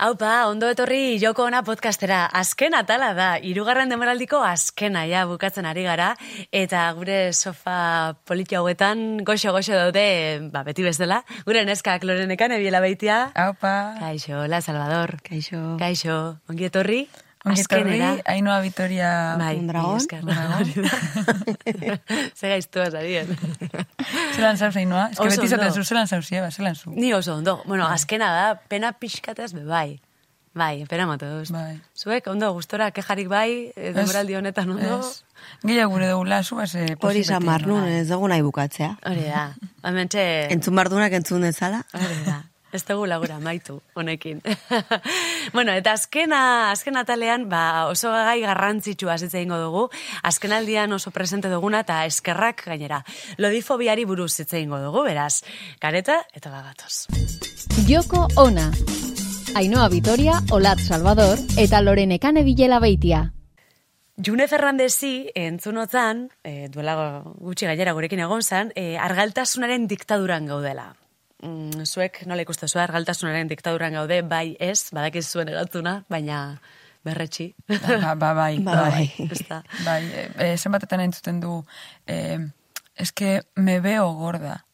Haupa, ondo etorri joko ona podcastera. Azken atala da, irugarren demoraldiko azkena ja bukatzen ari gara. Eta gure sofa politio hauetan goxo-goxo daude, ba, beti bezala. Gure neskak lorenekan ebiela baitia. Haupa. Kaixo, la Salvador. Kaixo. Kaixo, ongi etorri. Ongi etorri, Ainoa Vitoria. Bai, un dragón. Ze gaiztu azarien. Zelan zauz, Ainoa? Ez que beti zaten zu, zelan zauz, ba, zelan zu. Ni oso ondo. Bueno, azkena da, pena pixkatez be bai. Bai, pena motoz. Bai. Zuek, ondo, gustora, kejarik bai, eh, demoraldi honetan ondo. Ez. Gehiago gure dugula, zu, ez... eh, Hori pozik izan beti, marnun, nola. ez dugu nahi bukatzea. Hori da. Hementxe... Entzun bardunak entzun dezala. Hori da. Ez dugu lagura maitu honekin. bueno, eta azkena, azken atalean, ba, oso gai garrantzitsua hitz egingo dugu. Azken aldian oso presente duguna eta eskerrak gainera. Lodifobiari buruz hitz egingo dugu, beraz. Kareta eta bagatoz. Joko ona. Ainhoa Vitoria, Olat Salvador eta Lorenekane Bilela Beitia. June Fernandezi entzunotzan, e, duela gutxi gailera gurekin egon zan, e, argaltasunaren diktaduran gaudela. Mm, zuek nola ikuste zua argaltasunaren diktaduran gaude, bai ez, badakiz zuen erantzuna, baina berretxi. Ba, ba, bai, Ba, bai. bai. Da. Bai, e, zenbatetan entzuten du, eh, eske me veo gorda.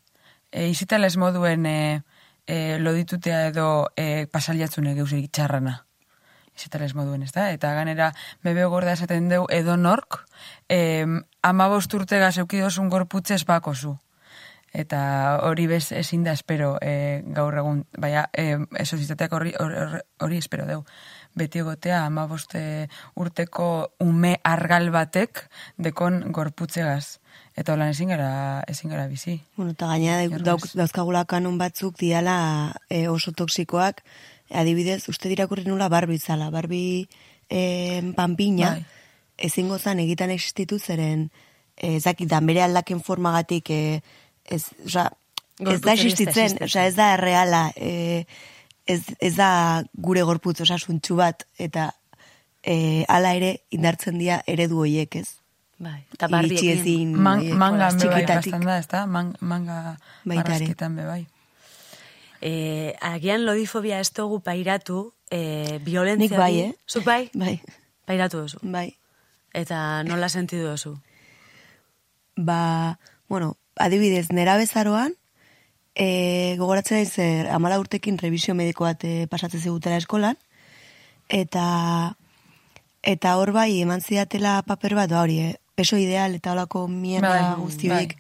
E, izitales moduen e, e, loditutea edo e, pasaliatzune geusik txarrana. Izitales moduen, ez da? Eta ganera, me veo gorda esaten deu edo nork, e, ama bosturtega zeukidozun gorputzez bakozu. Eta hori bez ezin da espero e, gaur egun, baina e, esozitateak hori, hori, hori espero deu. Beti egotea ama boste urteko ume argal batek dekon gorputzegaz. Eta holan ezin gara, ezin gara bizi. Bueno, eta Erruz. dauk, dauzkagula kanon batzuk diala e, oso toksikoak, adibidez, uste dirakurri nula barbi zala, barbi e, panpina, Bai. ezingo zan egitan existitu zeren, e, zakitan bere aldaken formagatik, e, ez, oza, ez da existitzen, oza, ez da erreala, e, ez, ez da gure gorputz osasuntxu bat, eta e, ala ere indartzen dira eredu hoiek, ez? Bai, eta barbiekin. ezin, Man, manga bai txikitatik. da, ez da? Man, manga marrazketan be bai. E, agian lodifobia ez dugu pairatu, e, violentzia. Nik bai, eh? Zuk bai? Bai, Pairatu duzu. bai. Eta nola sentidu duzu? Ba, bueno, adibidez, nera bezaroan, e, gogoratzen naiz zer, amala urtekin revisio mediko bat e, pasatzen zigutela eskolan, eta eta hor bai eman zidatela paper bat, ba hori, eh, peso ideal eta holako mierda Bai, guzti horiek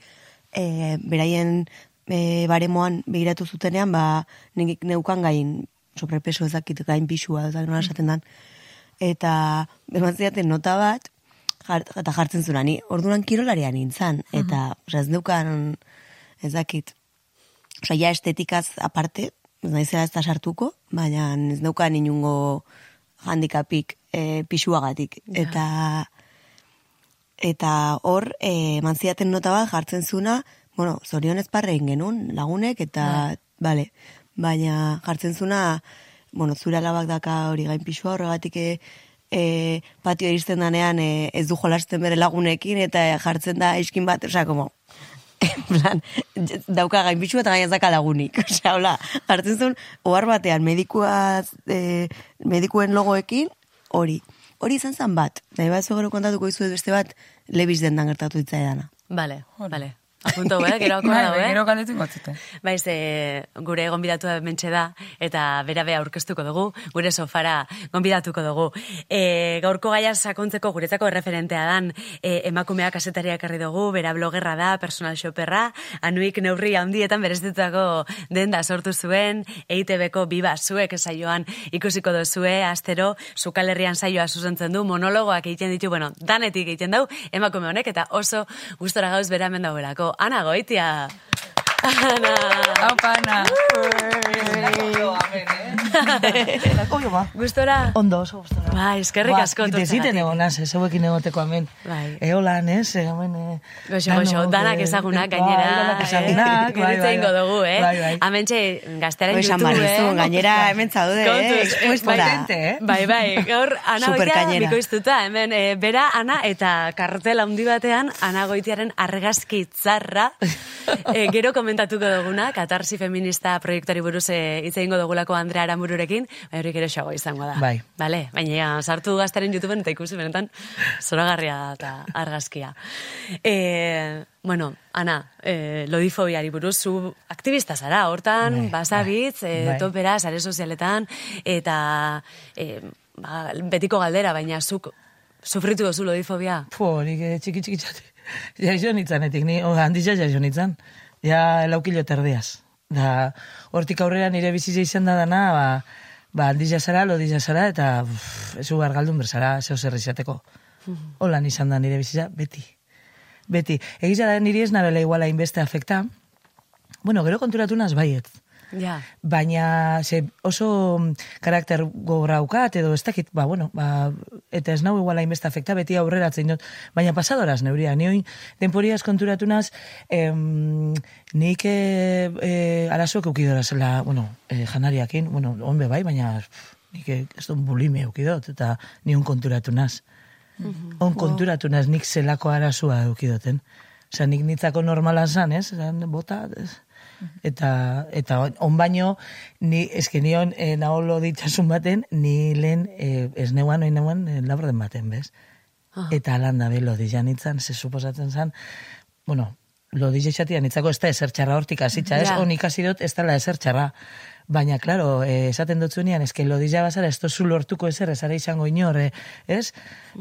e, beraien e, baremoan begiratu zutenean, ba, nik neukan gain sobrepeso ezakit gain pixua, ez da nola esaten dan. Eta eman zidaten nota bat, eta jartzen zuen, ni orduan kirolaria nintzen, eta osea, ez neukan, ez dakit, osea, ja estetikaz aparte, ez naizela ez da sartuko, baina ez neukan inungo handikapik e, pixuagatik. Eta eta hor, e, mantziaten nota bat jartzen zuna, bueno, zorionez parre egin genuen lagunek, eta, bale, baina jartzen zuna, bueno, zure alabak daka hori gain pixua, horregatik e, patio iristen danean e, ez du jolasten bere lagunekin, eta jartzen da eskin bat, osea, como, en plan, dauka gain pixua eta gain ez daka lagunik. Osea, hola, jartzen zuen, ohar batean, medikuaz, e, medikuen logoekin, hori. Hori izan zen bat. Nahi bat gero kontatuko izu beste bat, lebiz dendan gertatu itzaidana. Bale, bale. Apunto, eh? Gero Bai, akorda, bai, eh? gero galdetu ingotzute. Baiz, e, gure gonbidatu mentxe da, eta bera bea aurkeztuko dugu, gure sofara gonbidatuko dugu. E, gaurko gaia sakontzeko guretzako referentea dan, e, emakumeak kasetariak herri dugu, bera blogerra da, personal shopperra, anuik neurri handietan berezitutako denda sortu zuen, EITB-ko biba zuek saioan ikusiko dozue, astero, sukalerrian saioa zuzentzen du, monologoak egiten ditu, bueno, danetik egiten dau, emakume honek, eta oso gustora gauz bera hemen daudelako. Ana goitia! Ana! Hau, pana! Oio ba. Gustora? Ondo, oso gustora. Bai, eskerrik asko Desiten egon az, ez hauekin egoteko hemen. Bai. Eolan, ez, eh, hemen... eh, Goxo, goxo, danak eh, ezagunak bai, gainera. danak ezagunak, bai, bai, ingo bai. dugu, eh? Bai, bai. Amentxe, gaztearen YouTube, eh? gainera hemen zaude, eh? Kontuz, Expuestora. Eh? Bai, bai, gaur Ana Goitia bikoiztuta, hemen e, bera Ana eta kartel handi batean Ana Goitiaren argazki tzarra e, gero komentatuko duguna, katarsi feminista proiektari buruz eh, hitz egingo dugulako Andrea Aramururekin, bai hori gero xago izango da. Bai. Bale, baina ja, sartu gaztaren YouTubeen eta ikusi benetan zoragarria da eta argazkia. E, bueno, Ana, e, lodifobiari buruz, zu aktivista zara, hortan, Bai, basabitz, bai, e, topera, sare sozialetan, eta e, ba, betiko galdera, baina zuk sufritu duzu lodifobia? Po, nik eh, txiki txiki txati. Jaixo nitzanetik, ni oh, handisa jaixo Ja laukilo terdiaz. Da, hortik aurrera nire bizitza izan da dana, ba, ba handisa zara, lodisa zara, eta uf, ez ugar galdun berzara, zeo zer izateko. Holan izan da nire bizitza, beti. Beti. Egiza da niri ez nabela iguala inbeste afekta. Bueno, gero konturatu naz baiet. Ja. Baina ze oso mm, karakter gogoraukat edo ez dakit, ba, bueno, ba, eta ez nau iguala inbeste afekta, beti aurreratzen dut, baina pasadoraz neuria, ni oin denporiaz konturatu naz, em, nik e, e, arazoak eukidora zela, bueno, e, janariakin, bueno, onbe bai, baina nik ez dut bulimia eukidot, eta ni on konturatu naz. On konturatu naz nik zelako arazoa eukidoten. Osa, nik nitzako normala zan, ez? Zan, bota, ez? Eta, eta on- baino, ni, eske nion, e, naolo ditxasun baten, ni lehen, e, ez neuan, oin neuan, e, labrden baten, bez? Eta landa be, lodi janitzan, ze suposatzen zan, bueno, lodi jaixatia nitzako ez da ezer txarra hortik hasitza, ez? Ja. On ikasi dut ez dela ezer txarra. Baina, klaro, eh, esaten dut zuenean, eske lodilla bazara, ez tozu lortuko ezer, ez ara izango inor, eh, ez?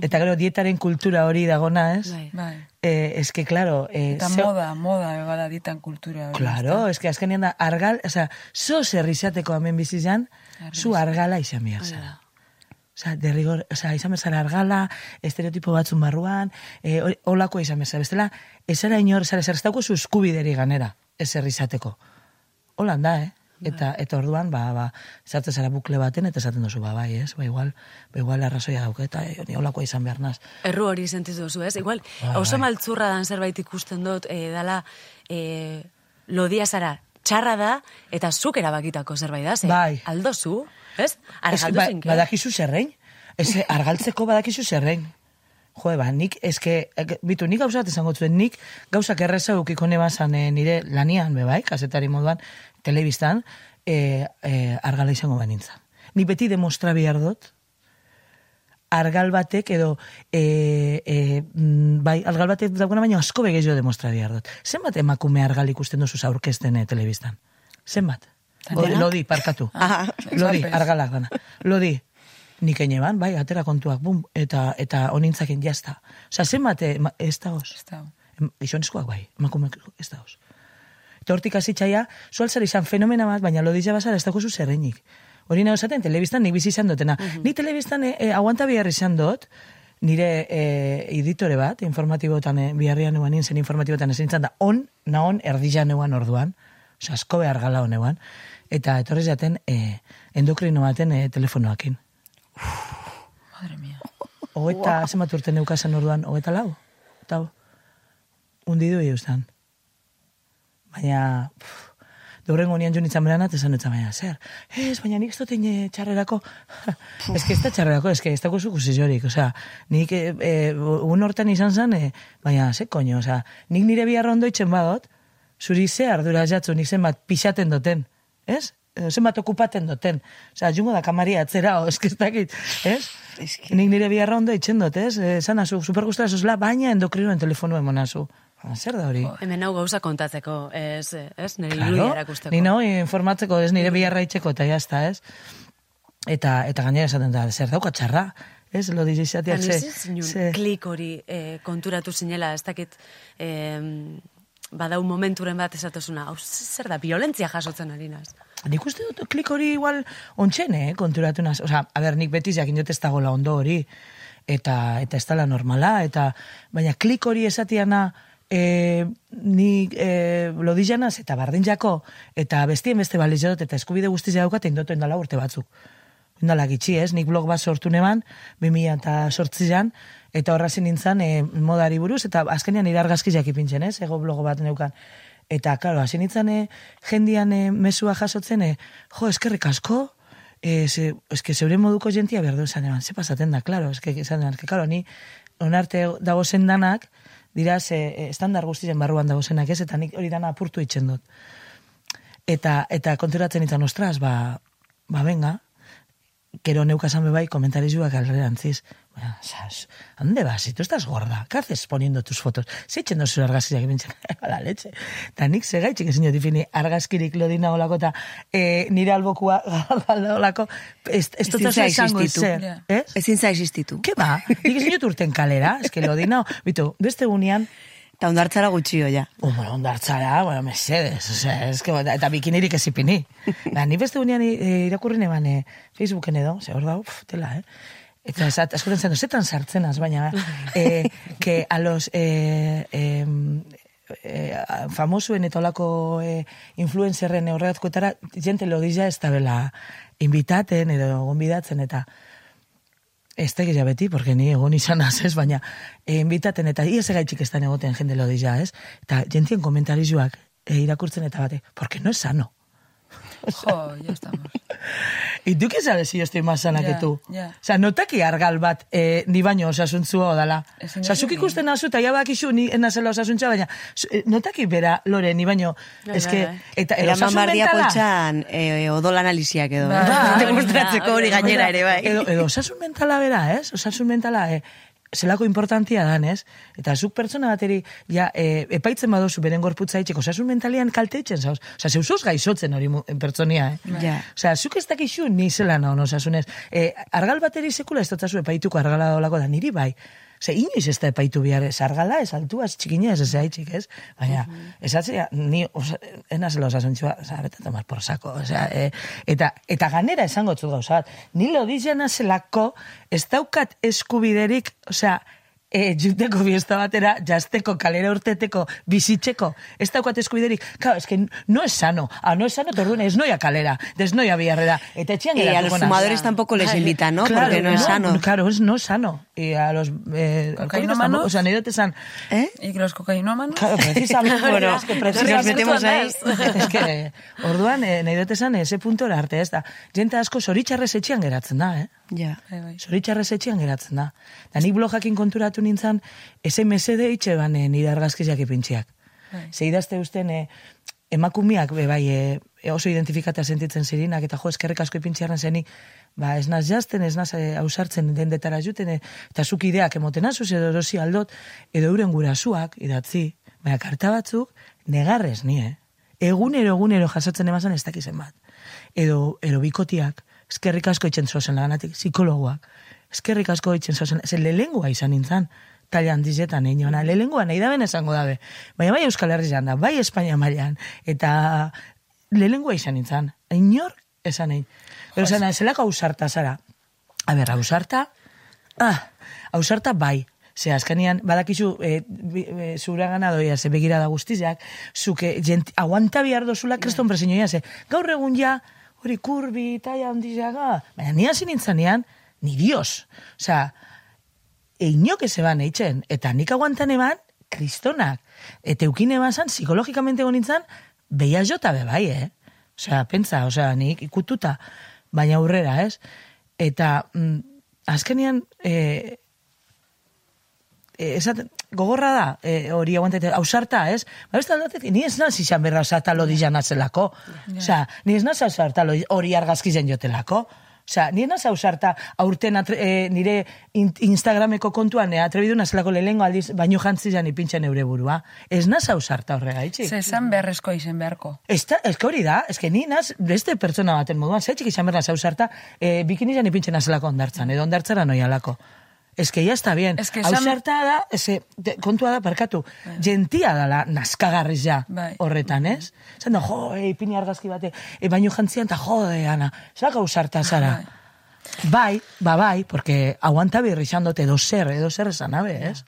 Eta gero, dietaren kultura hori dagona, ez? Bai. Bai. Eh, eske, klaro... Eh, Eta zeo- moda, moda, bada ditan kultura. hori, Claro, eske azkenean da, argal, oza, zo zer izateko hemen bizizan, zu argala izan behar zara. Osa, derrigor, osa, izan bezala argala, estereotipo batzun barruan, e, holako izan bezala. Bestela, ezera inor, ezera, ez dauko zu eskubideri ganera, ezer izateko. Holan da, eh? Eta, eta orduan, ba, ba, sartzen zara bukle baten, eta esaten duzu, ba, bai, ez? Ba, igual, ba, igual arrazoia dauke, eta e, ni holakoa izan behar naz. Erru hori sentitu duzu, ez? Igual, Bai, oso bai. maltzurra dan zerbait ikusten dut, e, dala, e, lodia zara, txarra da, eta zuk erabakitako zerbait da, ze? Bai. Aldozu, ez? Argaldu ba, zinke. badakizu zerrein. Ez, argaltzeko badakizu zerrein. Jo, ba, nik, eske, bitu, nik gauza bat esango zuen, nik gauzak erreza eukiko nebazan eh, nire lanian, be bai, kasetari moduan, telebistan, eh, eh, argala izango banintzan. Ni beti demostra behar dut, argal batek edo e, e, bai, argal batek dagoena baina asko begezio demostra behar dut. Zenbat emakume argal ikusten duzu aurkezten eh, telebistan? Zenbat? O, lodi, parkatu. Ah, lodi, argalak dana. Lodi, nik eneban, bai, atera kontuak, bum, eta, eta onintzaken jazta. Osa, zenbat eh, ma- ez da hoz? Ez da. Bai, emakumeak ez da hoz. Eta hortik hasitzaia, zualtzar izan fenomena bat, baina lodizia bazara ez dago zu zerreinik. Hori nahi esaten, telebistan nik bizi izan dutena. Ni telebistan e, e, aguanta behar izan dut, nire e, editore bat, informatibotan, e, biharrian neuan zen informatibotan ezin izan da, on, na on, erdila neuan orduan, oza, asko behar gala honeuan, eta etorri zaten, e, endokrino baten e, telefonoakin. Madre mía. Hogeita, wow. zenbat urte neukazen orduan, hogeita lau? Eta, undidu eustan. Baina, pff, Dorrengo nian junitzen beranat, esan dut baina, zer, ez, baina nik ez dut ine txarrerako, ez que ez da txarrerako, ez que ez dago zuku zizorik, osea, nik e, e, un hortan izan zen, e, baina, ze koño, osea, nik nire biharra ondo itxen badot, zuri ze ardura jatzu, nik zenbat pixaten duten, ez? Eh, Zenbat okupaten duten. Osea, jungo da kamaria atzera, o, que ez dakit, ez? Eske. Nik nire biharra ondo itxen dut, ez? Eh, Esan azu, super gustora zuzela, baina endokrinoen telefonu emonazu. Ba, zer da hori? Hemen hau gauza kontatzeko, ez, ez, nire Claro, irudia erakusteko. ni no, informatzeko, ez nire biharra itxeko, eta jazta, ez? Eta, eta gainera esaten da, zer dauka txarra, ez? Lo dizi Baina ze, ze- klik hori eh, konturatu zinela, ez dakit, eh, badau momenturen bat esatosuna, hau zer da, violentzia jasotzen ari naz. Nik uste dut klik hori igual ontxene, eh, konturatu naz. Osa, a ber, nik betiz jakin dut ez dagoela ondo hori, eta, eta ez dela normala, eta, baina klik hori esatiana, e, nik e, lodijanaz eta bardinjako, eta bestien beste baliz dut, eta eskubide guztizia daukat, indotu indala urte batzuk. Indala gitxi ez, nik blog bat sortu neban, 2000 eta sortzian, eta horrazi nintzen e, modari buruz, eta azkenean irargazkizak ipintzen ez, ego blogo bat neukan. Eta, klaro, hasi nintzen e, jendian e, mesua jasotzen, e, jo, eskerrik asko, e, ze, eske zeure moduko jentia behar du esan eban, ze pasaten da, klaro, eske, esan eban, eske, klaro, ni onarte dago zendanak, dira ze eh, estandar guztien barruan dago zenak ez, eta nik hori dana apurtu itzen dut. Eta, eta konturatzen izan, ostras, ba, ba, venga, Gero neukasan bai komentarizuak alderantziz. Bueno, sas, ¿dónde vas? Si tú estás gorda, ¿qué haces poniendo tus fotos? Se echen dos argazkiak ibintzen, la leche. Ta nik segaitxik ezin difini argazkirik lodina olako, eta e, nire albokua galda olako, ez, ez dut Ezin esango existitu. zer. Ja. Ez? Ezin za existitu. Ke ba? Nik ezin dut urten kalera, ez que lodina, bitu, beste gunean, Eta ondartzara gutxio, ja. Oh, bueno, ondartzara, bueno, mesedes, o sea, es que, eta bikinirik ez ipini. Da, ni beste gunean e, irakurri neban e, Facebooken edo, ze hor da, uf, tela, eh? Eta esat, askotan zen, zetan sartzenaz, baina, eh, que a los eh, eh, eh, famosuen eta olako eh, influencerren horregatkoetara, jente lodizia ez da bela invitaten edo gonbidatzen eta ez da beti, porque ni egon izan ez, baina eh, invitaten eta iez egaitxik ez da egoten jende lodizia, ez? Eta jentien komentarizuak eh, irakurtzen eta bate, porque no es sano. Jo, ya estamos. ¿Y tú qué sabes si yo estoy más sana Ya, que tú? ya. O sea, notaki argal bat eh, ni baino osasuntzua odala. O sea, zuk ikusten nazu, eta ja bakizu ni enazela osasuntza, baina eh, notaki bera, Lore, ni baino, Bai, eske, bai, bai. eta Eraman osasun mentala, poltsan eh, odol analiziak edo. Bai. eh? Bai. Demostratzeko hori gainera ere, bai. Edo, edo osasun mentala bera, ez? Osasun mentala, eh, zelako importantia dan, ez? Eta zuk pertsona bateri, ja, e, epaitzen badozu beren gorputza itxeko, osasun mentalian kalte itzen zauz. Osa, zeusuz gaizotzen hori pertsonia, eh? Ja. Osea, zuk ez dakixu ni zela nahi osasunez. E, argal bateri sekula ez dutzazu epaituko argala dolako da, niri bai. Ose, inoiz ez da epaitu bihar, ez argala, ez altua, ez ez ez haitxik, ez? Baina, ez atzea, ni, osa, enazela osasuntxua, oza, beta tomar por saco, osea, e, eta, eta ganera esango txut gauza bat, ni lodizia nazelako, ez daukat eskubiderik, osea, e, juteko fiesta batera, jazteko, kalera urteteko, bizitzeko, ez daukat eskubiderik, claro, es que no es sano, ah, no es sano, torduen, ez noia kalera, des noia biharrera, eta etxean Y a geratuko los naz. fumadores tampoco les Claro, invitan, ¿no? claro, Porque no es sano. Claro, es no sano. Y a los eh, Cocainómanos. alcohólicos, o sea, nahi esan, ¿Eh? ¿Y que los cocainómanos? Claro, precisamente, Bueno, es que nos precisamente metemos ahí. es que, orduan, eh, nahi dut esan, ese puntora arte, ez da. Jente asko zoritxarrez etxean geratzen da, eh? Ja. Bai, bai. Zoritxarrez etxean geratzen da. Da nik blogakin konturatu nintzen, SMS de itxe ban eh, nire argazkiziak ipintxiak. Bai. Ze idazte usten, eh, emakumiak, be, bai, eh, oso identifikata sentitzen zirinak, eta jo, eskerrik asko ipintxiarren zenik, ba, ez naz jazten, ez naz eh, ausartzen dendetara juten, eh, eta zuk ideak emoten azuz, edo erosi aldot, edo euren gurasuak, idatzi, baina karta batzuk, negarrez ni, eh? Egunero, egunero jasotzen emazan ez dakizen bat. Edo, edo bikotiak, eskerrik asko itzen zozen laganetik, psikologoak, eskerrik asko itzen zozen, ze lelengua izan nintzen, tala handizetan egin jona, lelengua nahi da esango dabe. Baina bai Euskal Herrian da, bai Espainia mailan eta lelengua izan nintzen, inor esan egin. Pero zena, zelako ausarta zara. A ber, ausarta, ah, ausarta bai, Ze azkenian, badakizu, e, bi- e, zure gana doia, ze begira da guztizak, zuke, jent, aguanta bihar dozula kriston presioia, ze gaur egun ja, hori kurbi, taia handizaga, baina ni hasi nintzanean, ni dios. Osea, einok ez eban eitzen, eta nik aguantan eban, kristonak. Eta eukin eban zan, psikologikamente gonintzan, beia jota be bai, eh? Osea, pentsa, osea, nik ikututa, baina aurrera, ez? Eta, mm, azkenean, eh, eh, esat, gogorra da, eh, hori aguantate, ausarta, ez? Ba, beste aldatik, ni ez naz izan berra ausarta lodi janazelako. Osea, ni ez naz ausarta lo- hori argazkizen jotelako. Osea, ni ez naz ausarta aurten atre, eh, nire in, Instagrameko kontuan eh, atrebidu nazelako lehengo aldiz baino jantzizan ipintzen eure burua. Ez naz ausarta horregaitxik. Ze esan beharrezko izen beharko. Ez da, ez hori da, ez que ni naz beste pertsona baten moduan, zetxik izan berna zauzarta, e, bikinizan ipintzen azelako ondartzan, edo ondartzara noialako. Que ya está bien. Ez que Ausarta da, ez, de, kontua da, parkatu, gentia dala naskagarriz ja Bai. horretan, ez? Zan da, jo, e, ipini argazki bate, e, baino jantzian, eta jode, ana, zelako ausarta zara. Bai, ba bai, porque aguanta birrixandote edo zer, edo zer esan abe, ez?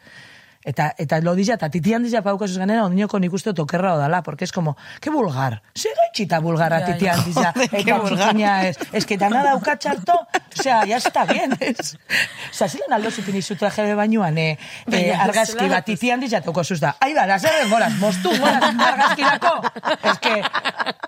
Eta, eta lo dizia, eta titian dizia paukasuz ganera, ondinoko nik uste dut okerra odala, porque es como, que vulgar, se gaitxita vulgarra Ja, ja. titian dizia, Joder, qué eta vulgar. zuzeña ez, es que dana dauka txarto, o sea, ya está bien, ez? O sea, zilen aldo zupini zu traje de bañuan, eh, eh, argazki zela- bat titian dizia toko zuzta, ai ba, da, zer dengoraz, mostu, goraz, argazkirako, es que,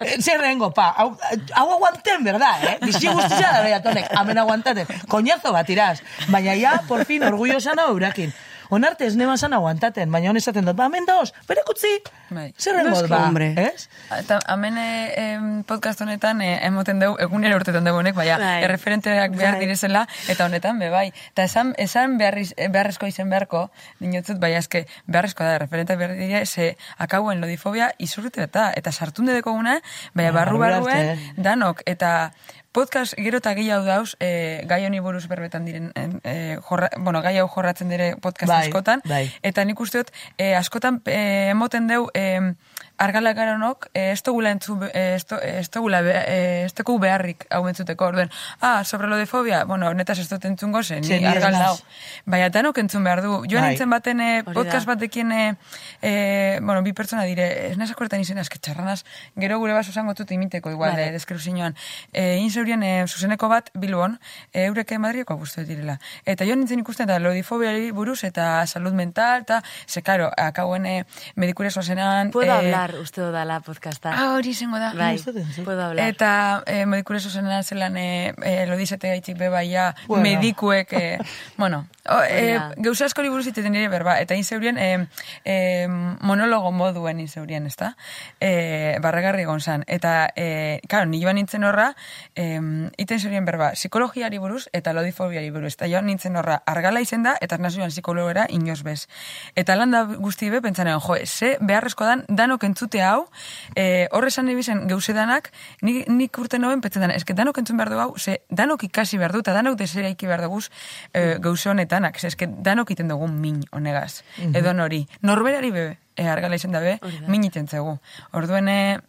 eh, zer dengo, pa, hau, hau aguanten, verdad, eh? Bizi guztia da behiatonek, amen aguantaten, koñazo bat iraz, baina ya, por fin, orgullo sana eurakin. Onarte ez neban zan aguantaten, baina hon esaten dut, ba, hemen dauz, bere kutzi, Bai. zer Noski, ba, hombre. ez? Eta hemen eh, podcast honetan eh, emoten dugu, egunero urtetan dugu honek, baina Bai. erreferenteak behar Bai. direzela, eta honetan be bai. Eta esan, esan beharriz, eh, beharrezko izen beharko, dinotzut, bai, eske beharrezko da, referenteak behar dira, ze akauen lodifobia izurrute eta, eta sartunde dekoguna, baina Ba, barru barru barruen, danok, eta podcast gero eta gehiago dauz, e, gai honi buruz berbetan diren, e, jorra, bueno, gai hau jorratzen dire podcast Bai, askotan, bai. eta nik uste dut, e, askotan e, emoten deu, e, argala garanok, e, ez dugula entzu, e, ez do- ez dugula, be- e, ez dugu beharrik hau entzuteko, orduen, ah, sobre lo de fobia, bueno, netaz ez dut entzungo zen, Ze, ni ni ez argal dau. Baina danok entzun behar du. Joan Bai. nintzen baten e, da. podcast batekin, e, e, bueno, bi pertsona dire, ez naz akortan izen, eske txarranaz, gero gure baso zango tut imiteko, igual, Vale. vale. deskripzioan. E, egin zeurien e, zuzeneko bat, Bilbon, e, eureke Madrieko guztu direla. Eta joan nintzen ikusten, eta lodifobiari buruz, eta salud mental, eta, ze, karo, akauen e, medikure zozenan... Puedo e, hablar, uste dudala podcasta. Ah, hori izango da. bai, ez puedo hablar. Eta e, medikure zuzenean zelan e, e, lodizete gaitxik bebaia Bueno. medikuek, e, bueno, o, e, Hori da. gauza askori buruz iten nire berba, eta inzeurien e, e, monologo moduen inzeurien, ezta? E, barregarri egon zan. Eta, e, karo, ni joan nintzen horra, e, iten zeurien berba, psikologiari buruz eta lodifobiari buruz. Eta joan nintzen horra, argala izen da, eta nazioan psikologera inoz bez. Eta landa guzti be, pentsanean, jo, ze beharrezko dan, danok entzute hau, e, horre esan ebizen gauze danak, nik, nik urte noben petzen dana, eske danok entzun behar du hau, ze danok ikasi behar du, eta danok desera iki behar duguz e, gauze honetanak, ze eske danok iten dugu min honegaz, edo nori. Norberari be, e, argala izan dabe, min iten zegu. Orduen, e,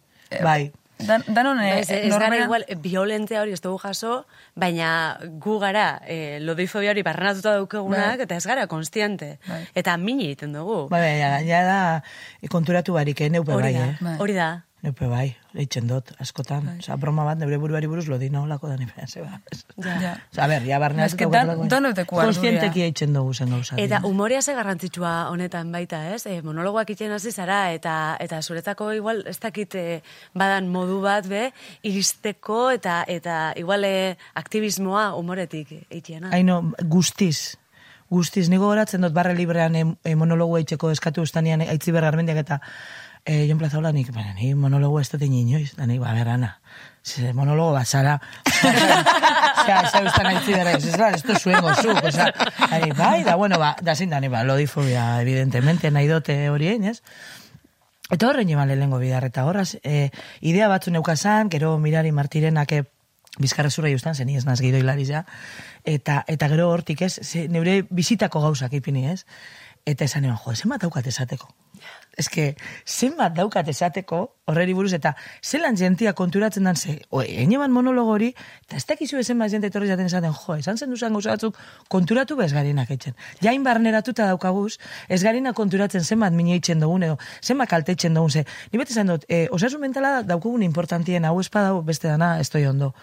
Bai. Dan, danon, e, Bai, ez, ez gara norbera- igual, violentzia hori ez dugu jaso, baina gu gara e, lodifobia hori barrenatuta daukegunak, Bai. eta ez gara konstiente. Bai. Eta mini egiten dugu. Bai, bai, ja, ja da, konturatu barik, eh, neupe hori bai, da, eh? Bai. hori da. Neupe bai, eitzen dut, askotan. Osa, broma bat, neure buruari buruz lodi nolako da nire, zeba. Ja. Ja. Osa, a ber, ja barnean. Ez que dan- danoteko arduria. Konstienteki eitzen dugu zen gauza. Eta umorea ze garrantzitsua honetan baita, ez? E, monologoak itxen hasi zara, eta eta zuretzako igual ez dakit e, badan modu bat be, iristeko eta eta igual e, aktivismoa umoretik itxena. Haino, guztiz. Guztiz, nigo horatzen dut barre librean e, e, eitzeko eskatu ustanian aitzi bergarmendiak eta e, Jon Plaza hola nik, baina ni monologo ez dut inoiz, da nik, ba, berana. Ze monologo bat zara. Osea, ez da ustan aitzi berra, ez da, ez zuen gozuk, osea, ari, bai, da, bueno, ba, da zin da, ni, ba, lodifobia, evidentemente, nahi dote hori egin, ez? Eta horren jeman lehengo bidar, eta horraz, e, idea batzu neukazan, gero mirari martirenak bizkarrezura justan, zen ez naz gidoilari ja, eta, eta gero hortik ez, ze, neure bizitako gauzak ipini ez, eta esan eban, jo, zenbat daukat esateko. Ez que, zenbat daukat esateko, horreri buruz, eta zelan jentia konturatzen dan, ze, oe, eneban monologo hori, eta ez dakizu ezen bat jente etorri jaten esaten, jo, esan zen duzan gauza batzuk, konturatu bez garinak etxen. Jain barneratuta daukaguz, ez garina konturatzen zenbat mini eitzen dugun, edo zenbat kalte eitzen dugun, ze, ni beti esan dut, e, osasun mentala daukagun importantien, hau espadau beste dana, estoi ondo.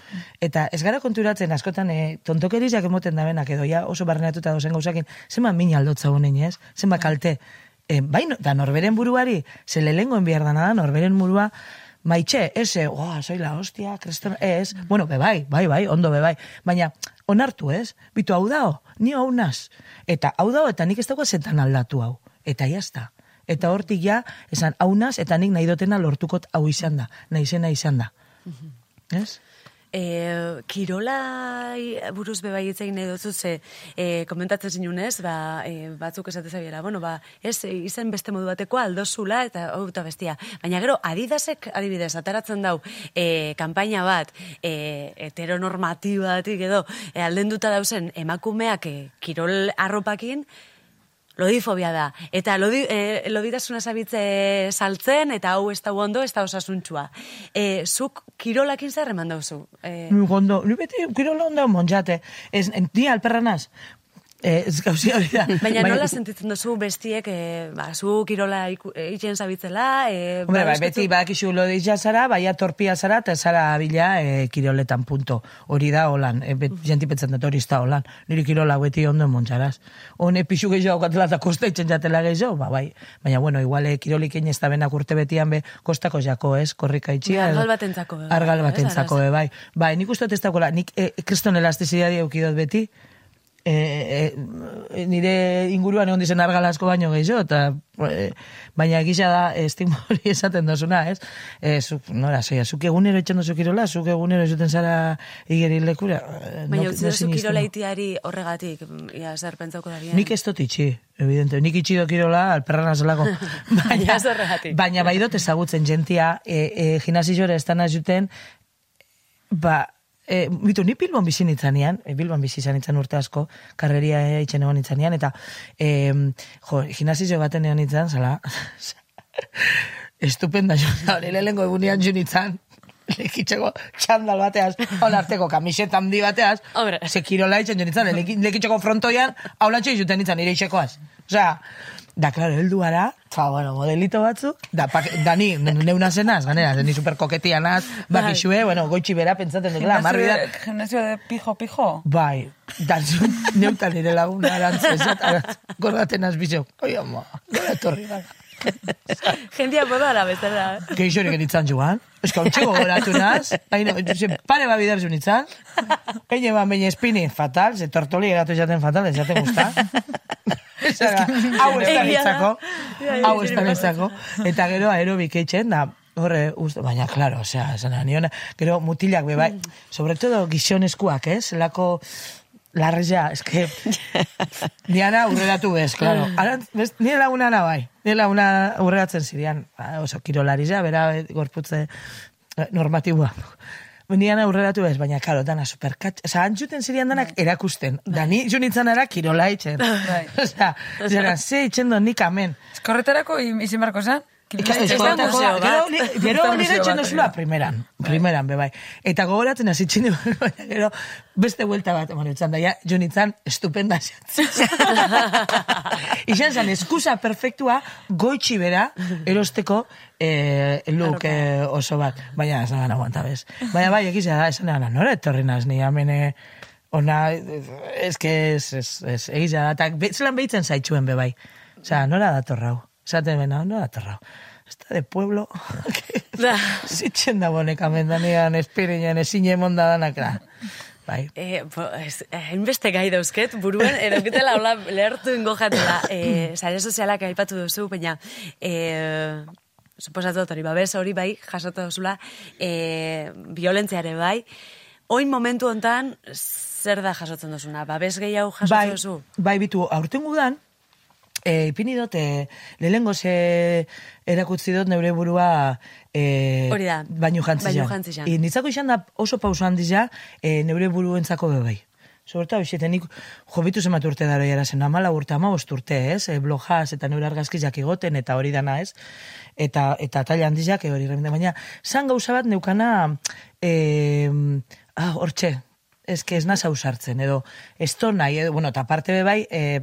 Eta ez gara konturatzen, askotan, e, tontokerizak emoten dabenak, edo ja oso barneratuta dozen gauzakin, zenbat mini aldotza honen, ez? Zenbat kalte. E, bai, da norberen buruari, ze lehengoen behar dana da, norberen burua, maitxe, eze, oa, soy la hostia, kreston, ez, bueno, be bai, bai, ondo be bai, baina, onartu ez, bitu hau dao, ni hau naz, eta hau dao, eta nik ez dago zetan aldatu hau, eta jazta. Eta hortik ja, esan, hau naz, eta nik nahi dotena lortukot hau izan da, nahi zena izan da. Ez? E, kirola buruz hitz egin dutzu, ze e, komentatzen zinunez, ba, e, batzuk esate zabiera, bueno, ba, ez, izen beste modu bateko aldozula eta hau eta bestia. Baina gero, adidasek, adibidez, ataratzen dau, e, kanpaina bat, e, heteronormatibatik edo, e, aldenduta dauzen emakumeak e, kirol arropakin, lodifobia da. Eta lodi, e, loditasuna zabitze saltzen, eta hau ez da ondo, ez da osasuntxua. E, zuk kirolakin zer eman dauzu? E, Ni gondo, ni beti kirola onda monjate. Ez, ni alperranaz. Eh, ez gauzia hori da. Baina nola sentitzen duzu bestiek, e, ba, zu kirola egiten zabitzela, e, Hombre, bai, babestu- beti badakizu loditza zara, baina torpia zara, eta zara bila e, kiroletan punto. Hori da holan, e, bet, jenti petzen dut hori da holan. Niri kirola beti ondo montxaraz. Hone pixu gehiago katela eta kosta itzen jatela gehiago, ba, bai. Baina, bueno, igual e, kirolik ez da benak urte betian be, kostako jako, ez, korrika itxia. Bai, argal batentzako bai, Argal batentzako, bai. Bai, nik uste dut ez dagoela, nik e, kriston elastizidadi eukidot beti, e, e, nire inguruan egon dizen argala asko baino gehiago, eta e, baina gisa da estigma hori esaten dozuna, ez? E, zuk, nora, zoia, zuk egunero etxen dozu kirola, zuk egunero zuten zara igeri lekura. Baina no- utzi duzu kirola itiari horregatik, ia zer pentsauko da bien. Nik ez dut itxi, evidente. Nik itxi dokirola, alperran azalako. Baina. Baina bai dut ezagutzen jentia, e, e, gimnasiora ez dana juten, ba, e, bitu, ni Bilbon bizi nintzanean, e, Bilbon bizi izan nintzen urte asko, karreria e, itxen egon nintzanean, eta, e, jo, gimnasio baten egon nintzen, zala, estupenda jo, hori lehenko egunean jo nintzen, lekitzeko txandal bateaz, hon arteko kamiseta handi bateaz, Hombre. ze kirola itxen jo nintzen, leki- lekitzeko frontoian, haulatxe izuten nintzen, nire itxekoaz. Osea, da, klaro, heldu gara, ba, bueno, modelito batzuk, da, pak, da ni, neuna zenaz, ganera, ni super koketia naz, bakixue, bueno, goitxi bera pentsaten dukela, marri da, Gimnasio de pijo, pijo. bai, da, zu, neutan nire laguna arantzez, gordaten azbizio, oi, ama, gara etorri. Gara. Jendia podara, bezala. Geixorik enitzan joan. Ez que ontsi gogoratu naz. Haino, ze, pare ba bidar zu nitzan. Eine ba, baina espini fatal, ze tortoli egatu esaten fatal, esaten gusta. Zara, hau ez da nitzako. Hau ez da nitzako. Eta gero aerobik eitzen da, horre, uste, baina, claro, osea, esan niona, gero mutilak be bai, sobre todo gizonezkoak, ez? Lako, larreza, es que, niana aurreratu bez, claro. Bez, nire laguna na bai, nire laguna aurreratzen zirean, ba, oso kirolarizea, bera eh, gorputze eh, normatibua. Nian aurreratu bez, baina, karo, dana superkat, oza, antzuten zirean danak erakusten, da ni jo nintzen ara kirola itxen. Bai. Oza, zera, ze itxen do nik amen. Eskorretarako izin barko zen? Gero, nire etxen dozula bai. primeran, primeran, be bai. Eta gogoratzen hasi txini, baina gero beste vuelta bat, bueno, etzan da, ja, jo nintzen estupenda Izan zan, eskusa perfektua goitxi bera erosteko eh, look eh, oso bat. Baina, ez nagan aguanta bez. Baina bai, egizia da, esan nagan, nora etorri naz, ni amene, ona, ez que ez, ez, ez, egizia da, eta zelan behitzen zaitzuen be bai. Osea, nora datorrau. Esaten bena, nora datorrau. Esta de pueblo, Da. zitzen da bonek amendanean, espirinen, ezin emon da danak da. Bai. Eh, bo, ez, hainbeste gai dauzket, buruen, edaukitela hola lehertu ingo jatela, eh, sare sozialak aipatu duzu, baina, eh, suposatu dut hori, babes hori bai, jasatu duzula, eh, violentziare bai, oin momentu hontan, zer da jasotzen duzuna? Babes gehiago jasotzen bai, duzu? bai, bitu, aurten gudan, e, ipini dut, e, lehenengo ze erakutzi dut neure burua e, Hori da, bainu jantzi bainu jan. jantzi jan. E, nitzako izan da oso pauso handi ja, e, neure buruentzako be bai. Soberta, bixete, nik jobitu zemat urte dara jara zen, amala urte, ama urte, ez? E, blojaz eta neure argazkizak igoten eta hori dana, ez? Eta, eta taila handizak hori remende, baina zan gauza bat neukana, e, ah, hortxe, ez que ez nasa usartzen, edo ez nahi, edo, bueno, eta parte be bai, e,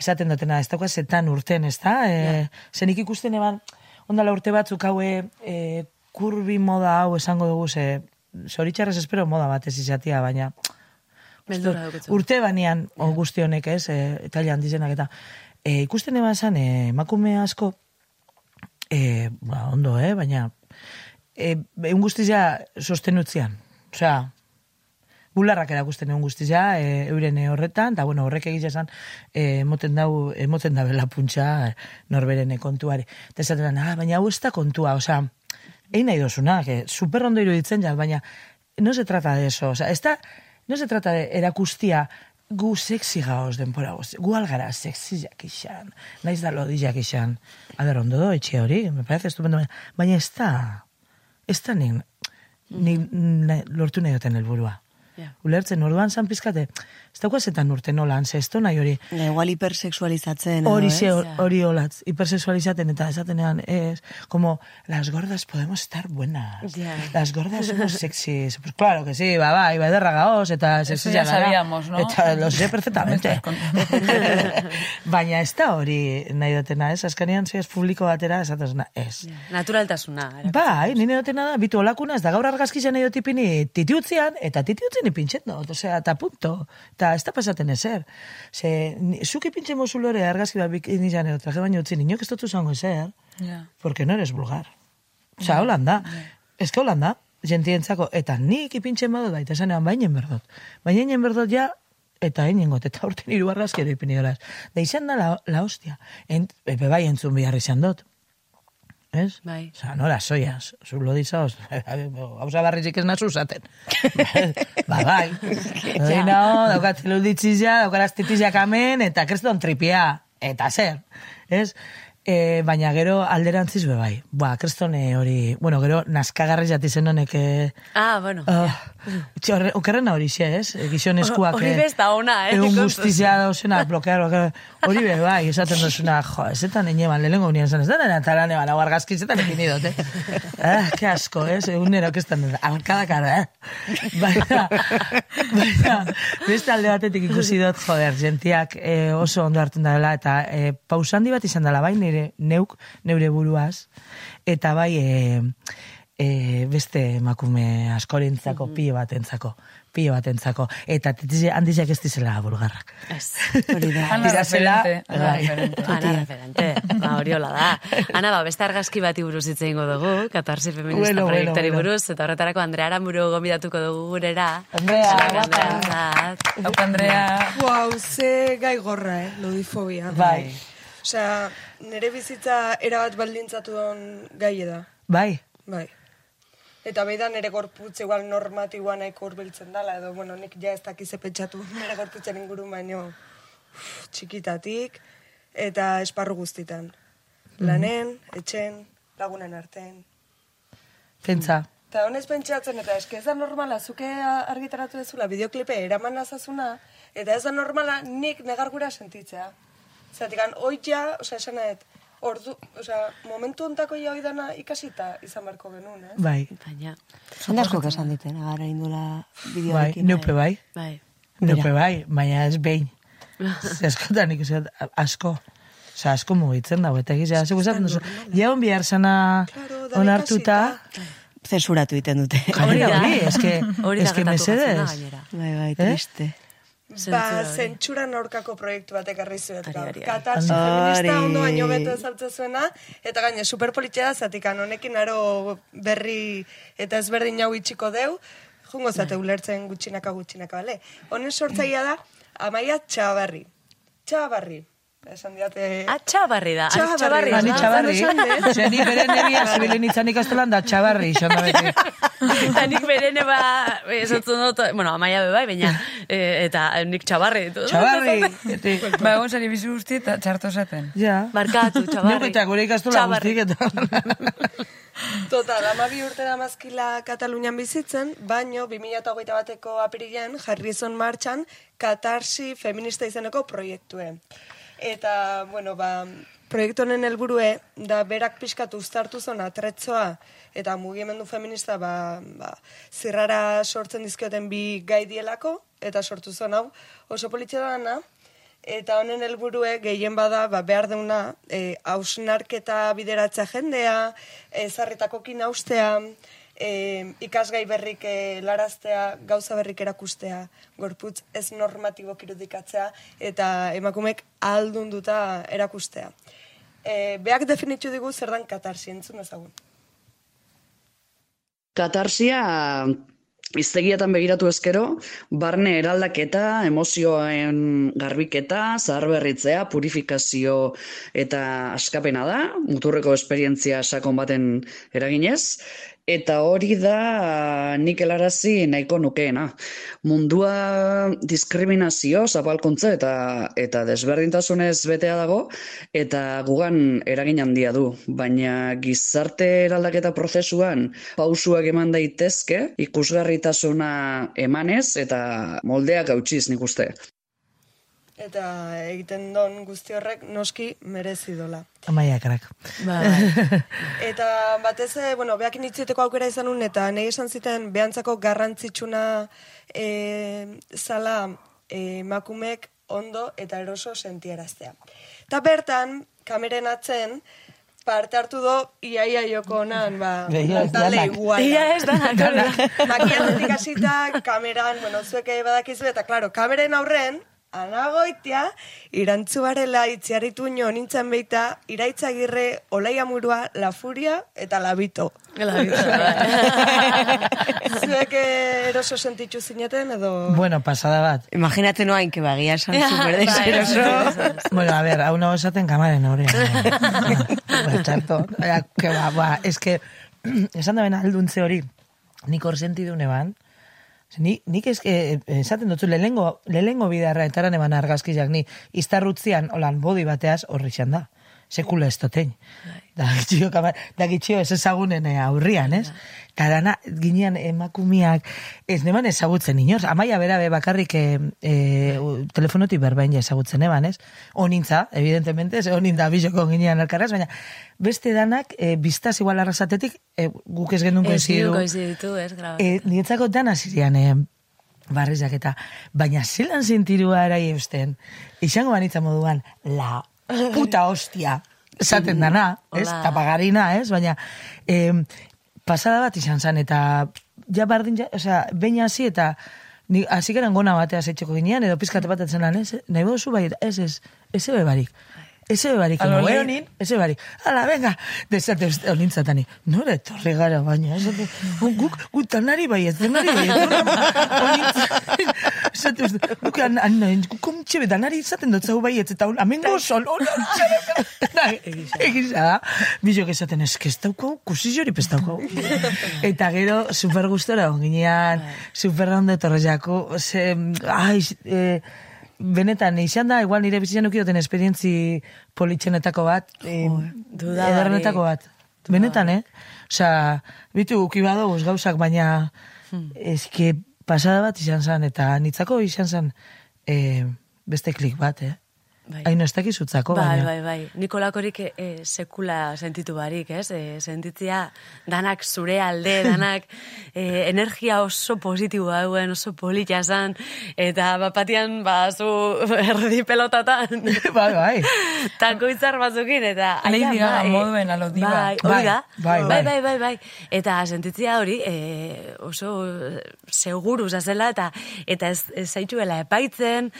esaten dutena, ez daukaz zetan urten, ez da? E, Zenik ikusten eban, ondala urte batzuk haue, e, kurbi moda hau esango dugu, ze, zoritxarrez espero moda bat ez izatea, baina urte banean o guzti honek ez, e, taila handizenak eta e, ikusten eban zan, e, emakume asko, e, ba, ondo, eh, baina e, egun guztizia sostenutzean. Osea, bularrak erakusten egun guztizia, e, euren e, horretan, eta bueno, horrek egitea esan, e, emoten dau, emoten da bela puntxa e, norberen e, kontuari. Eta esaten ah, baina hau ez da kontua, osea, egin nahi dozuna, que super ondo iruditzen jat, baina no se trata de eso, osea, ez da, no se trata de erakustia gu sexy gaoz denpora goz, gu algara sexiak izan, naiz da lodillak izan. A ber, ondo do, etxe hori, me parece estupendo, baina, ez da, ez da nik, nik lortu nahi duten helburua. Ja. Ulertzen, orduan zan pizkate, ez daukazetan urte nolan, ze ez do nahi hori, Ja, igual hipersexualizatzen. hori ze, hori olatz, hipersexualizaten eta esatenean, es, como, las gordas podemos estar buenas, Ja. las gordas somos sexys, pues claro que sí, ba, ba, ederra gaoz, eta Eso sexya ya gara. sabíamos, ¿no? Eta lo sé perfectamente. Baina ez da hori nahi dutena, ez? Azkanean ez publiko batera esatezna, ez. Naturaltasuna. erakutsi. Bai, nire dutena da, bitu olakuna, ez da gaur argazkizan nahi dutipini titiutzean, eta titiutzen ipintzen dut, osea, eta punto. Eta ez da pasaten ezer. Ze, zuk ipintzen mozu lore argazki bat bikini jan edo traje baino utzi, niñok ez dut zango ezer, Ja. porque no eres vulgar. Osea, holan da. Ez que holan da, jentientzako, eta nik ipintzen badut baita esanean bainen berdot. Baina berdot ja, eta eningot, eta urten hiru argazki ere ipini. Da izan da la, la hostia. Ent, epe bai entzun behar izan dut. Ez? Bai. Osa, nola, soia, zu lo dizaoz, hauza barrizik ez nazu zaten. ba, bai. Hori nao, daukat zeluditxizia, daukat astitizia kamen, eta kreston tripia, eta zer, ez? E, baina gero alderantziz be bai. Ba, krestone hori, bueno, gero naskagarri jati zen honek... E, Ah, bueno. uh, txorre, okerrena hori xe, ez? E, Gizon eskuak... Hori bez da ona, eh, Egun guztizia dauzena, blokear. Hori be, bai, esaten duzuna, jo, ezetan eneban, lehenko unien zen, ez da nena taran eban, hau argazki zetan dut, eh? Ah, ke asko, ez? Egun nero, kestan alkada kara, eh? Baina, baina, beste alde batetik ikusi dut, joder, jentiak eh, oso ondo hartzen dela, eta eh, pausandi bat izan dela, bai, nire, neuk, neure buruaz, eta bai, eh, eh, beste emakume askorentzako, pilo batentzako, pilo batentzako, eta titize handizak ez dizela bulgarrak. Ez. Hori da. Ana Dira zela, referente, ana bai. referente. Ba, hori hola da. Ana, ba, beste argazki bati buruz hitz egingo dugu, katarsi feminista Bueno, proiektari bueno. buruz, eta horretarako Andrea Aramburu gomidatuko dugu gurera. Andrea, Andrea, guapa. Hau, Andrea, Wow, ze gai gorra, eh, ludifobia. Bai, Osea, nire bizitza erabat baldintzatu don gai da. bai, Bai. Eta behi da nire gorputz igual normatiboa nahiko urbiltzen dela, edo, bueno, nik ja ez dakize pentsatu nire gorputzen ingurun baino uf, txikitatik eta esparru guztitan. Lanen, etxen, lagunen artean. pentsa. Eta honez pentsatzen, eta eske ez da normala, zuke argitaratu dezula, bideoklipe eraman nazazuna, eta ez da normala nik negargura sentitzea. Zeratikan, hoi ja, osea, esan nahet, ordu, osea, momentu ontako ja hoi dana ikasita izan beharko genuen, eh? Bai, Baina, Jende asko esan diten, agarra indula bai, bideoekin. neupe bai, bai. neupe bai, baina ez behin. Ze askotan ikusi asko. Osa, asko mugitzen dago, eta egizia, zego esaten duzu, jaun bihar sana Claro, onartuta, ikasita. Zensuratu egiten dute. hori da, hori, eske, eske mesedez. gainera. Bai, bai, triste. Ba, zentsuran aurkako proiektu bat ekarri zuet. Ari, gaur. ari, ari. Katarsi Ari. feminista ondo baino beto ezaltze zuena, eta gaine superpolitxea da zatikan, honekin aro berri eta ezberdin hau itxiko deu, jungo zate ulertzen gutxinaka gutxinaka, bale? Honen sortzaia da, amaia txabarri. Txabarri. Esan diate... Ah, txabarri da. Txabarri. Txabarri. Ani da. txabarri, Ondo esan, eh? ze ni bere nebia zibilen itzan ikastolan da txabarri, izan da beti. Eta nik berene ba, esatzen dut, bueno, amaia be bai, baina, eh, eta nik txabarri ditu. Txabarri, ba, egon zari bizu guzti eta txarto esaten. ja. Barkatu, txabarri. Neuk eta gure ikastola guztik eta... Total, amabi urte da mazkila Katalunian bizitzen, baino 2008 bateko apirilean jarri zon martxan katarsi feminista izeneko proiektue. Eta, bueno, ba, proiektu honen helburue da berak pixkatu uztartu zon atretzoa eta mugimendu feminista ba, ba, zirrara sortzen dizkioten bi gai dielako eta sortu zon hau oso politxea dana. Eta honen helburue gehien bada ba, behar deuna e, hausnarketa bideratzea jendea, e, zarritakokin haustea, e, ikasgai berrik laraztea, gauza berrik erakustea, gorputz ez normatibo irudikatzea eta emakumek aldunduta erakustea. E, beak definitu digu zer dan katarsi entzun ezagun. Katarsia iztegietan begiratu ezkero, barne eraldaketa, emozioen garbiketa, zaharberritzea, purifikazio eta askapena da, muturreko esperientzia sakon baten eraginez, eta hori da nik helarazi nahiko nukeena. Mundua diskriminazio, zapalkuntza eta eta desberdintasunez betea dago eta gugan eragin handia du, baina gizarte eraldaketa prozesuan pausuak eman daitezke, ikusgarritasuna emanez eta moldeak hautsiz nik uste. Eta egiten don guzti horrek noski merezi dola. Amaia karak. Ba. Eta batez, eh, bueno, behakin hitzeteko aukera izan nun, eta nahi esan ziten behantzako garrantzitsuna e, zala eh, emakumek ondo eta eroso sentiaraztea. Eta bertan, kameren atzen, parte hartu do, iaia joko honan, ba, talde iguala. Ia ez da. Makiatetik hasita, kameran, bueno, zuek ere badakizu, eta klaro, kameren aurren, anagoitia, irantzuarela itziaritu nio nintzen beita, iraitzagirre, olaia murua, la furia eta la bito. Zuek eh, eroso sentitzu zineten, edo... Bueno, pasada bat. Imagínate noain, que bagia esan super deseroso. Bueno, a ver, hau nago esaten kamaren horrean. Txarto. Eh, Que ba, ba, es que, esan da bena alduntze hori, nik hor sentidune ban, Ni, nik eske, esaten dutzu, lehengo, lehengo bidarra etaran eban argazkizak, ni iztarrutzian, holan, bodi bateaz, horri da. Sekula ez totein. Da gitxio, da gitxio ez ezagunen eh, aurrian, ez? Eta dana, ginean emakumiak, ez neban ezagutzen inoz. Amaia bera be bakarrik e, e, telefonotik berbain ezagutzen eban, ez? Onintza, evidentemente, ez onin da bizoko ginean elkarraz, baina beste danak, e, biztaz igual arrasatetik, e, guk ez gendun Ez koizidu. koiziditu, ez, grabatu. E, niretzako dana zirean, e, barrizak eta, baina zelan zintirua erai eusten, izango banitza moduan, la puta hostia, esaten dana, ez, tapagarina, ez, baina, e, pasada bat izan zen, eta, ja bardin, ja, osea, behin hasi eta, ni, hasi garen gona batea zeitxeko ginean, edo pizkate bat etzen lan, ez, nahi bozu bai, ez, ez, ez. Ez ebe barik, ez ebe barik. Ala, venga, desate onintzatani. Nore etorri gara baina, esate, guk, guk tanari bai, ez denari bai, Esate, guk an, an, guk kontxe betanari izaten dut zau bai, ez eta un, amengo sol, hola, Egisa da, bizok esaten ez, ez daukau, kusi jori pez daukau. Eta gero, super gustora ginean, super ondo etorri jako, ze, ai, eh, benetan, izan da, igual nire bizitzan ukioten esperientzi politxenetako bat, dudabarik. ederrenetako bat. Benetan, eh? Osea, bitu, ukibado gauzak, baina eske pasada bat izan zen, eta nitzako izan zen eh, beste klik bat, eh? Bai. Hain ez dakizutzako, Bai, baina. bai, bai. Nikolakorik e, sekula sentitu barik, ez? E, sentitzia danak zure alde, danak e, energia oso positiboa duen, oso polita zan, eta bapatian, ba, zu erdi pelotatan. bai, bai. Tako izar batzukin, eta... Lady Gaga bai, moduen alo diva. Bai. Bai, bai, bai, bai. bai, bai, bai. Eta sentitzia hori e, oso seguru zazela, eta eta ez, ez zaituela epaitzen,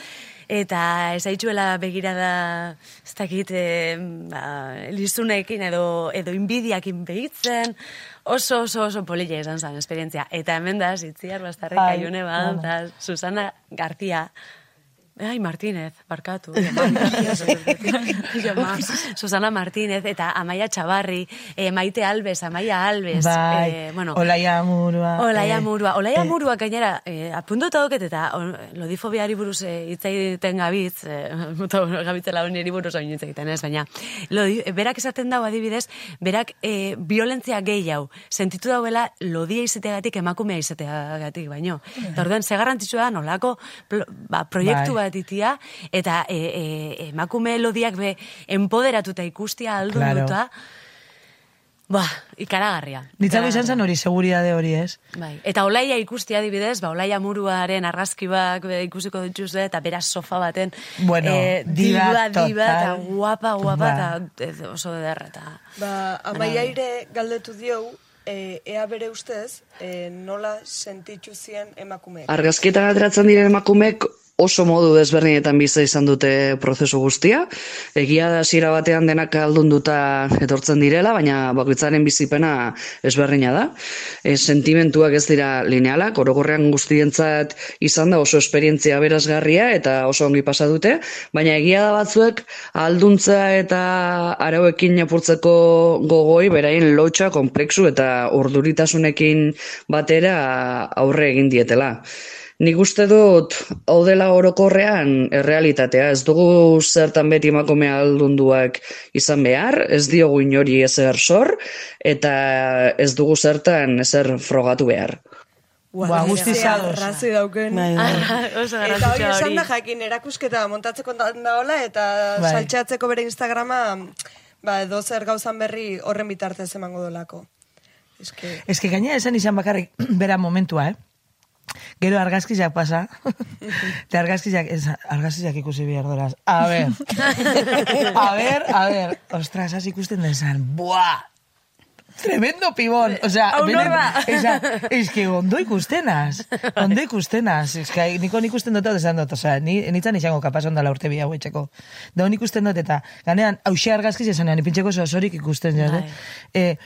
eta ez zaituela begirada, ez dakit, e, ba, lizunekin edo, edo inbidiakin behitzen, oso, oso, oso polilla izan zen esperientzia. Eta hemen da, zitziar bastarrik Ai, aiune bueno. eta Susana García, Ai, Martínez, barkatu. Jama, Susana Martínez eta Amaia Txabarri, eh, Maite Alves, Amaia Alves. Bai, eh, bueno, Olaia Murua. Olaia eh, Murua. Olaia eh, Murua gainera, eh, apuntuta doket eta on, lodifobiari buruz eh, hitz egiten gabitz, eh, muta, bueno, gabitzela honi buruz oin hitz egiten ez, baina lodi, berak esaten dago adibidez, berak eh, violentzia gehiago, sentitu dauela lodia izateagatik emakumea izateagatik, baino. Eta orduan, ze garrantzitsua da nolako ba, proiektu Bai. Bat itia, eta e, e, emakume lodiak be empoderatuta ikustia aldun Claro. duta, ba, ikaragarria. Nitzako izan zen hori, seguridade hori, ez? Bai. Eta olaia ikustia adibidez, ba, olaia muruaren argazkibak ikusiko dituzue, eta beraz sofa baten, Bueno, eh, diva diva, diva, eta total. guapa, guapa, Ba. eta oso ederra, eta... Ba, amaiaire galdetu diou, e, ea bere ustez, e, nola sentitzu zien emakumeek. Argazkietan ateratzen diren emakumeek oso modu desberdinetan bizi izan dute prozesu guztia. Egia da hasiera batean denak aldunduta etortzen direla, baina bakoitzaren bizipena ezberdina da. E, sentimentuak ez dira linealak, orokorrean guztientzat izan da oso esperientzia berazgarria eta oso ongi pasa dute, baina egia da batzuek alduntza eta arauekin apurtzeko gogoi beraien lotxa komplexu eta urduritasunekin batera aurre egin dietela. Nik uste dut, hau dela orokorrean errealitatea, ez dugu zertan beti emakume aldunduak izan behar, ez diogu inori ezer sor, eta ez dugu zertan ezer frogatu behar. Ba, guztiz ados. Razi dauken. Bai, bai. oso Eta hori esan da jakin erakusketa montatzeko da daola eta Bai. saltxatzeko bere Instagrama ba, edo zer gauzan berri horren bitartez emango dolako. Eske, que gaina esan izan bakarrik bera momentua, eh? Gero argazkizak pasa. Eta argazkizak, ez, argazkizak ikusi behar doraz. A ver. A ver, a ver. Ostras, has ikusten desan. Buah! tremendo pibon. O sea, Hau nor da? esa, es que ondo ikustenaz. Ondo ikustenaz. Es que niko nik ikusten dut esan dut. O sea, ni, nitzan izango kapaz ondala urte bi hau etxeko. Da nik ikusten dut eta ganean, hause argazkiz esanean, ipintxeko osorik ikusten. Bai. Bai. Eh,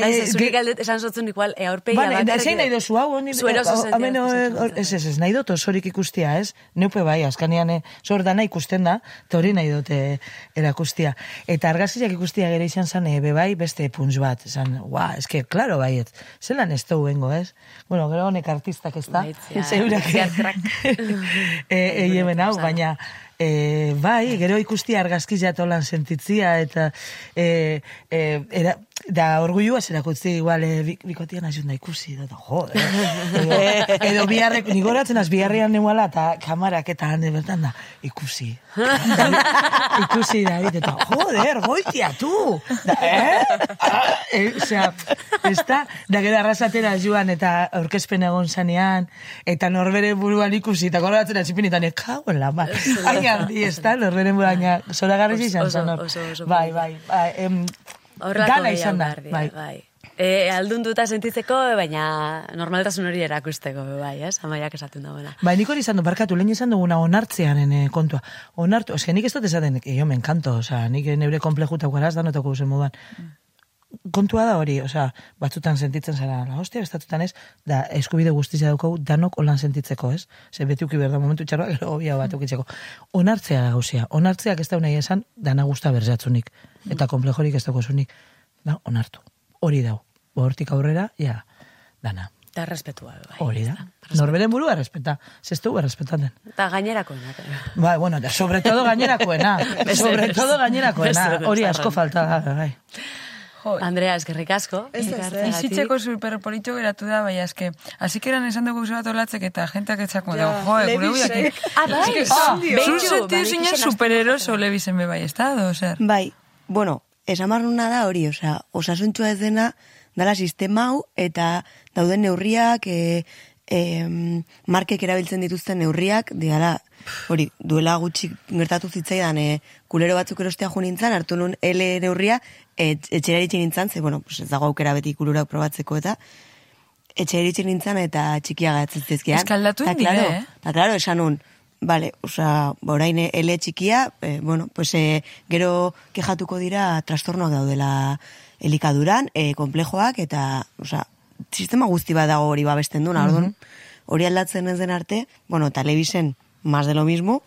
Bai, eh, ze zuri galdet esan zotzen igual, e, aurpegia Vale, da, bakarrik- zein nahi dozu hau, honi, Zu eroso zentia hemen, ikusten hor- dut. ez, ez, ez, nahi dut osorik ikustia, ez? Neupe bai, azkanean, eh, zor dana ikusten da, eta hori nahi dute erakustia. Eta argazkiak ikustia gero izan zan, eh, be bai, beste punts bat, esan, ua, eske, klaro baiet, zelan ez dugu bengo, ez? Bueno, gero honek artistak ez da, zeurak, eh, eh, hemen hau, baina, E, bai, gero ikusti argazkizia tolan sentitzia, eta e, e, era, da orgulua zerakutzi igual e, bi- bikotian azun da ikusi, da, jode. edo, edo biharrek, nigoratzen az biharrean neuala, eta kamarak eta hande bertan da, ikusi. ikusi da, eta joder, goitia, tu! Da, eh? Ah, e, osea, ez da, da gero arrasatera joan eta aurkezpen egon zanean, eta norbere buruan ikusi, eta goratzen azipinitan, ekauen la ma. Hain handi, ez da, norbere buruan, zora garriz izan Oso- zen hor. oso- oso Bai, polita. bai, bai, em, Horrelako dana izan da, gehiago bai. bai. E, aldun duta sentitzeko, baina normaltasun hori erakusteko, bai, ez? Amaiak esaten dagoena. Bai, nik hori izan du, barkatu, lehen izan duguna onartzean eh, kontua. Onartu, oske, nik ez dut esaten, eh, jo, me encanto, osea, nik neure komplejuta guaraz da notako zen moduan. Kontua da hori, osea, batzutan sentitzen zara, la hostia, bestatutan ez, da eskubide guztizia daukau danok holan sentitzeko, ez? Ze beti uki behar da momentu txarroa, gero hobia bat ukitzeko. Onartzea da gauzia, onartzeak ez da nahi esan, dana gusta berzatzunik, eta komplejorik ez daukozunik, da, onartu. Hori dau, hortik aurrera, ja, dana. Eta respetua, bai. Hori da. Norberen burua respeta. Zestu errespetaten. Eta gainerakoenak. Bai, bueno, de, sobre todo gainerakoena. Sobre todo gainerakoena. Hori asko falta da, bai. Jo, Andrea, eskerrik asko. Ez ez, ekartzeagatik. Bizitzeko superpolitxo geratu da, bai, eske, hasik eran esan dugu bat olatzek eta jentak etzako da, Ja, jo, gure Levisek. huiak. Ah, bai, sentiu bai, zinen supereroso lebisen be bai, ez da, do, zer? Bai, bueno, esan barruna da hori, osea, osasuntxua ez dena, dala sistema hau, eta dauden neurriak, e, e, markek erabiltzen dituzten neurriak, diala, hori, duela gutxi gertatu zitzaidan, e, kulero batzuk erostea jo nintzen, hartu nun L neurria, et, etxera iritsi nintzen, ze, bueno, pues ez dago aukera beti kuleroak probatzeko eta, etxera iritsi nintzen eta txikia gatzen zizkian. Ez que aldatu Eta, egin dira, claro, eh? Eta, claro, esan nun, Vale, osea, ba, orain ele txikia, eh, bueno, pues, eh, gero kejatuko dira trastornoak daudela elikaduran, eh, komplejoak, eta, osea, sistema guzti bat dago hori babesten duna, orduan, hori aldatzen ez den arte, bueno, telebisen, más de lo mismo,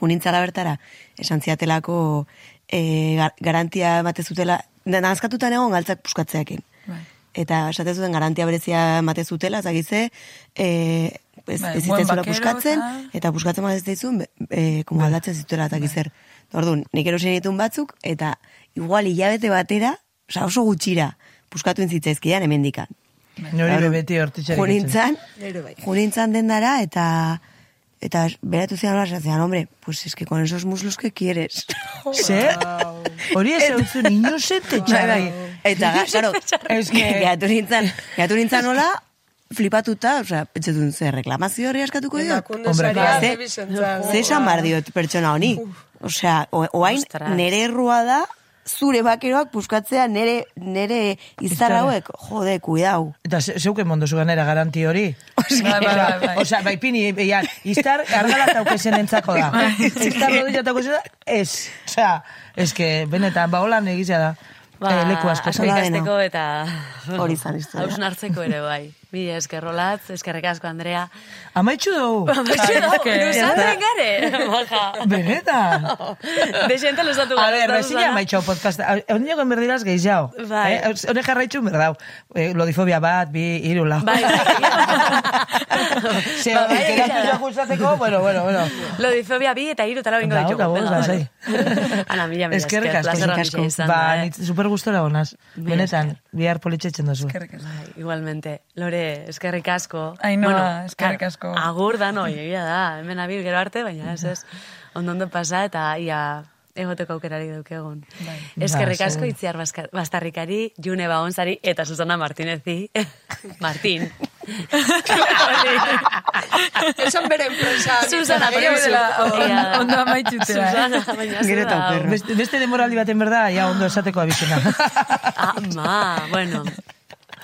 unintzara bertara, esan ziatelako eh, gar- garantia emate zutela, nazkatutan egon galtzak puskatzeakin. Bai. Eta esate zuten garantia berezia emate zutela, zagize, eh, ez, Bai, ez bakero puskatzen, eta- eta puskatzen bat ez ditzun, e, como aldatzen zituela eta gizer. Orduan, nik erosin ditun batzuk, eta igual hilabete batera, oza, oso gutxira, puskatu zitzaizkidan hemendikan. Nori beti hortitxerik. Junintzan, bai. junintzan dendara, eta eta beratu zian hola, zian, hombre, pues es que con esos muslos que quieres. Ze? Hori ez eutzen inozente txarra. Eta, ga- claro, Ez que- gehatu nintzen, gehatu nintzen hola, flipatuta, osea, pentsetun ze reklamazio horri askatuko. Emakunde Hombre, claro. Ze, ze esan bar diot pertsona honi. Osea, o- oain Ostras. nere errua da, zure bakeroak puskatzea nere, nere izar hauek, jode, kuidau. Eta ze- zeuke mondozu ganera garanti hori. Bai, bai, bai, bai. Bai pini, ja, iztar argalat aukezen entzako da. Iztar rodillat aukezen da, ez. Osea, ez que, benetan, ba, holan egizia da. Ba, eh, leku asko. asko ikasteko eta... Hori izan historia. Hausnartzeko ere, bai. Bi eskerrolatz, eskerrik asko, Andrea. Amaitxu dugu. Da, eske- luzatzen gare. Baja. Benetan. Dexente luzatu A gara, ver, ez da, bezina Susana? maitxau podcast. Ondineko enberdiraz gehiago. Bai. Eh? Hone jarraitxu berdau. Eh, lodifobia bat, bi, iru, lau. Bai, Se, Ba, bai, ja gustatuko, bueno, bueno, bueno. Lodifobia bi eta hiru tala bingo Da, ditugu. Venga, lasai. vale. Ana, mila, mila Eskerrik esker. asko, eskerrik asko. Ba, da, eh? super gustora. Mila Benetan, bihar politxetzen dozu. Eskerrik asko. Bai, igualmente. Lore, eskerrik asko. Ainhoa, eskerrik kar- asko. Agur da noi, egia da. Hemen abil gero arte, baina ez ez. Ondo ondo pasa eta ia egoteko aukerari daukegun. Bai. Eskerrik Ba, asko seguro. itziar bastarrikari, June Baonzari eta Susana Martinezi. Martin. Esan bere enpresa. Susana, dela on- Egia da. ondo amaitutea. Susana, baina Gero eta okerra. Beste, beste demoraldi baten berda, ja ondo esateko abizena. Ama, bueno.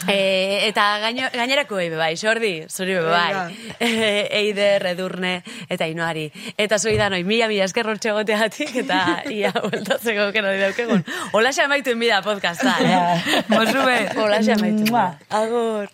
E, eta gaino, gainerako ebe bai, sordi, zuri be bai. E, Eider, Edurne, eta Inoari. Eta zui da noi, mila, mila esker goteatik, eta ia, bueltatzeko kero di daukegun. Hola xe amaitu enbida podcasta, eh? Mozu be. Hola xe amaitu. Mua. Agur.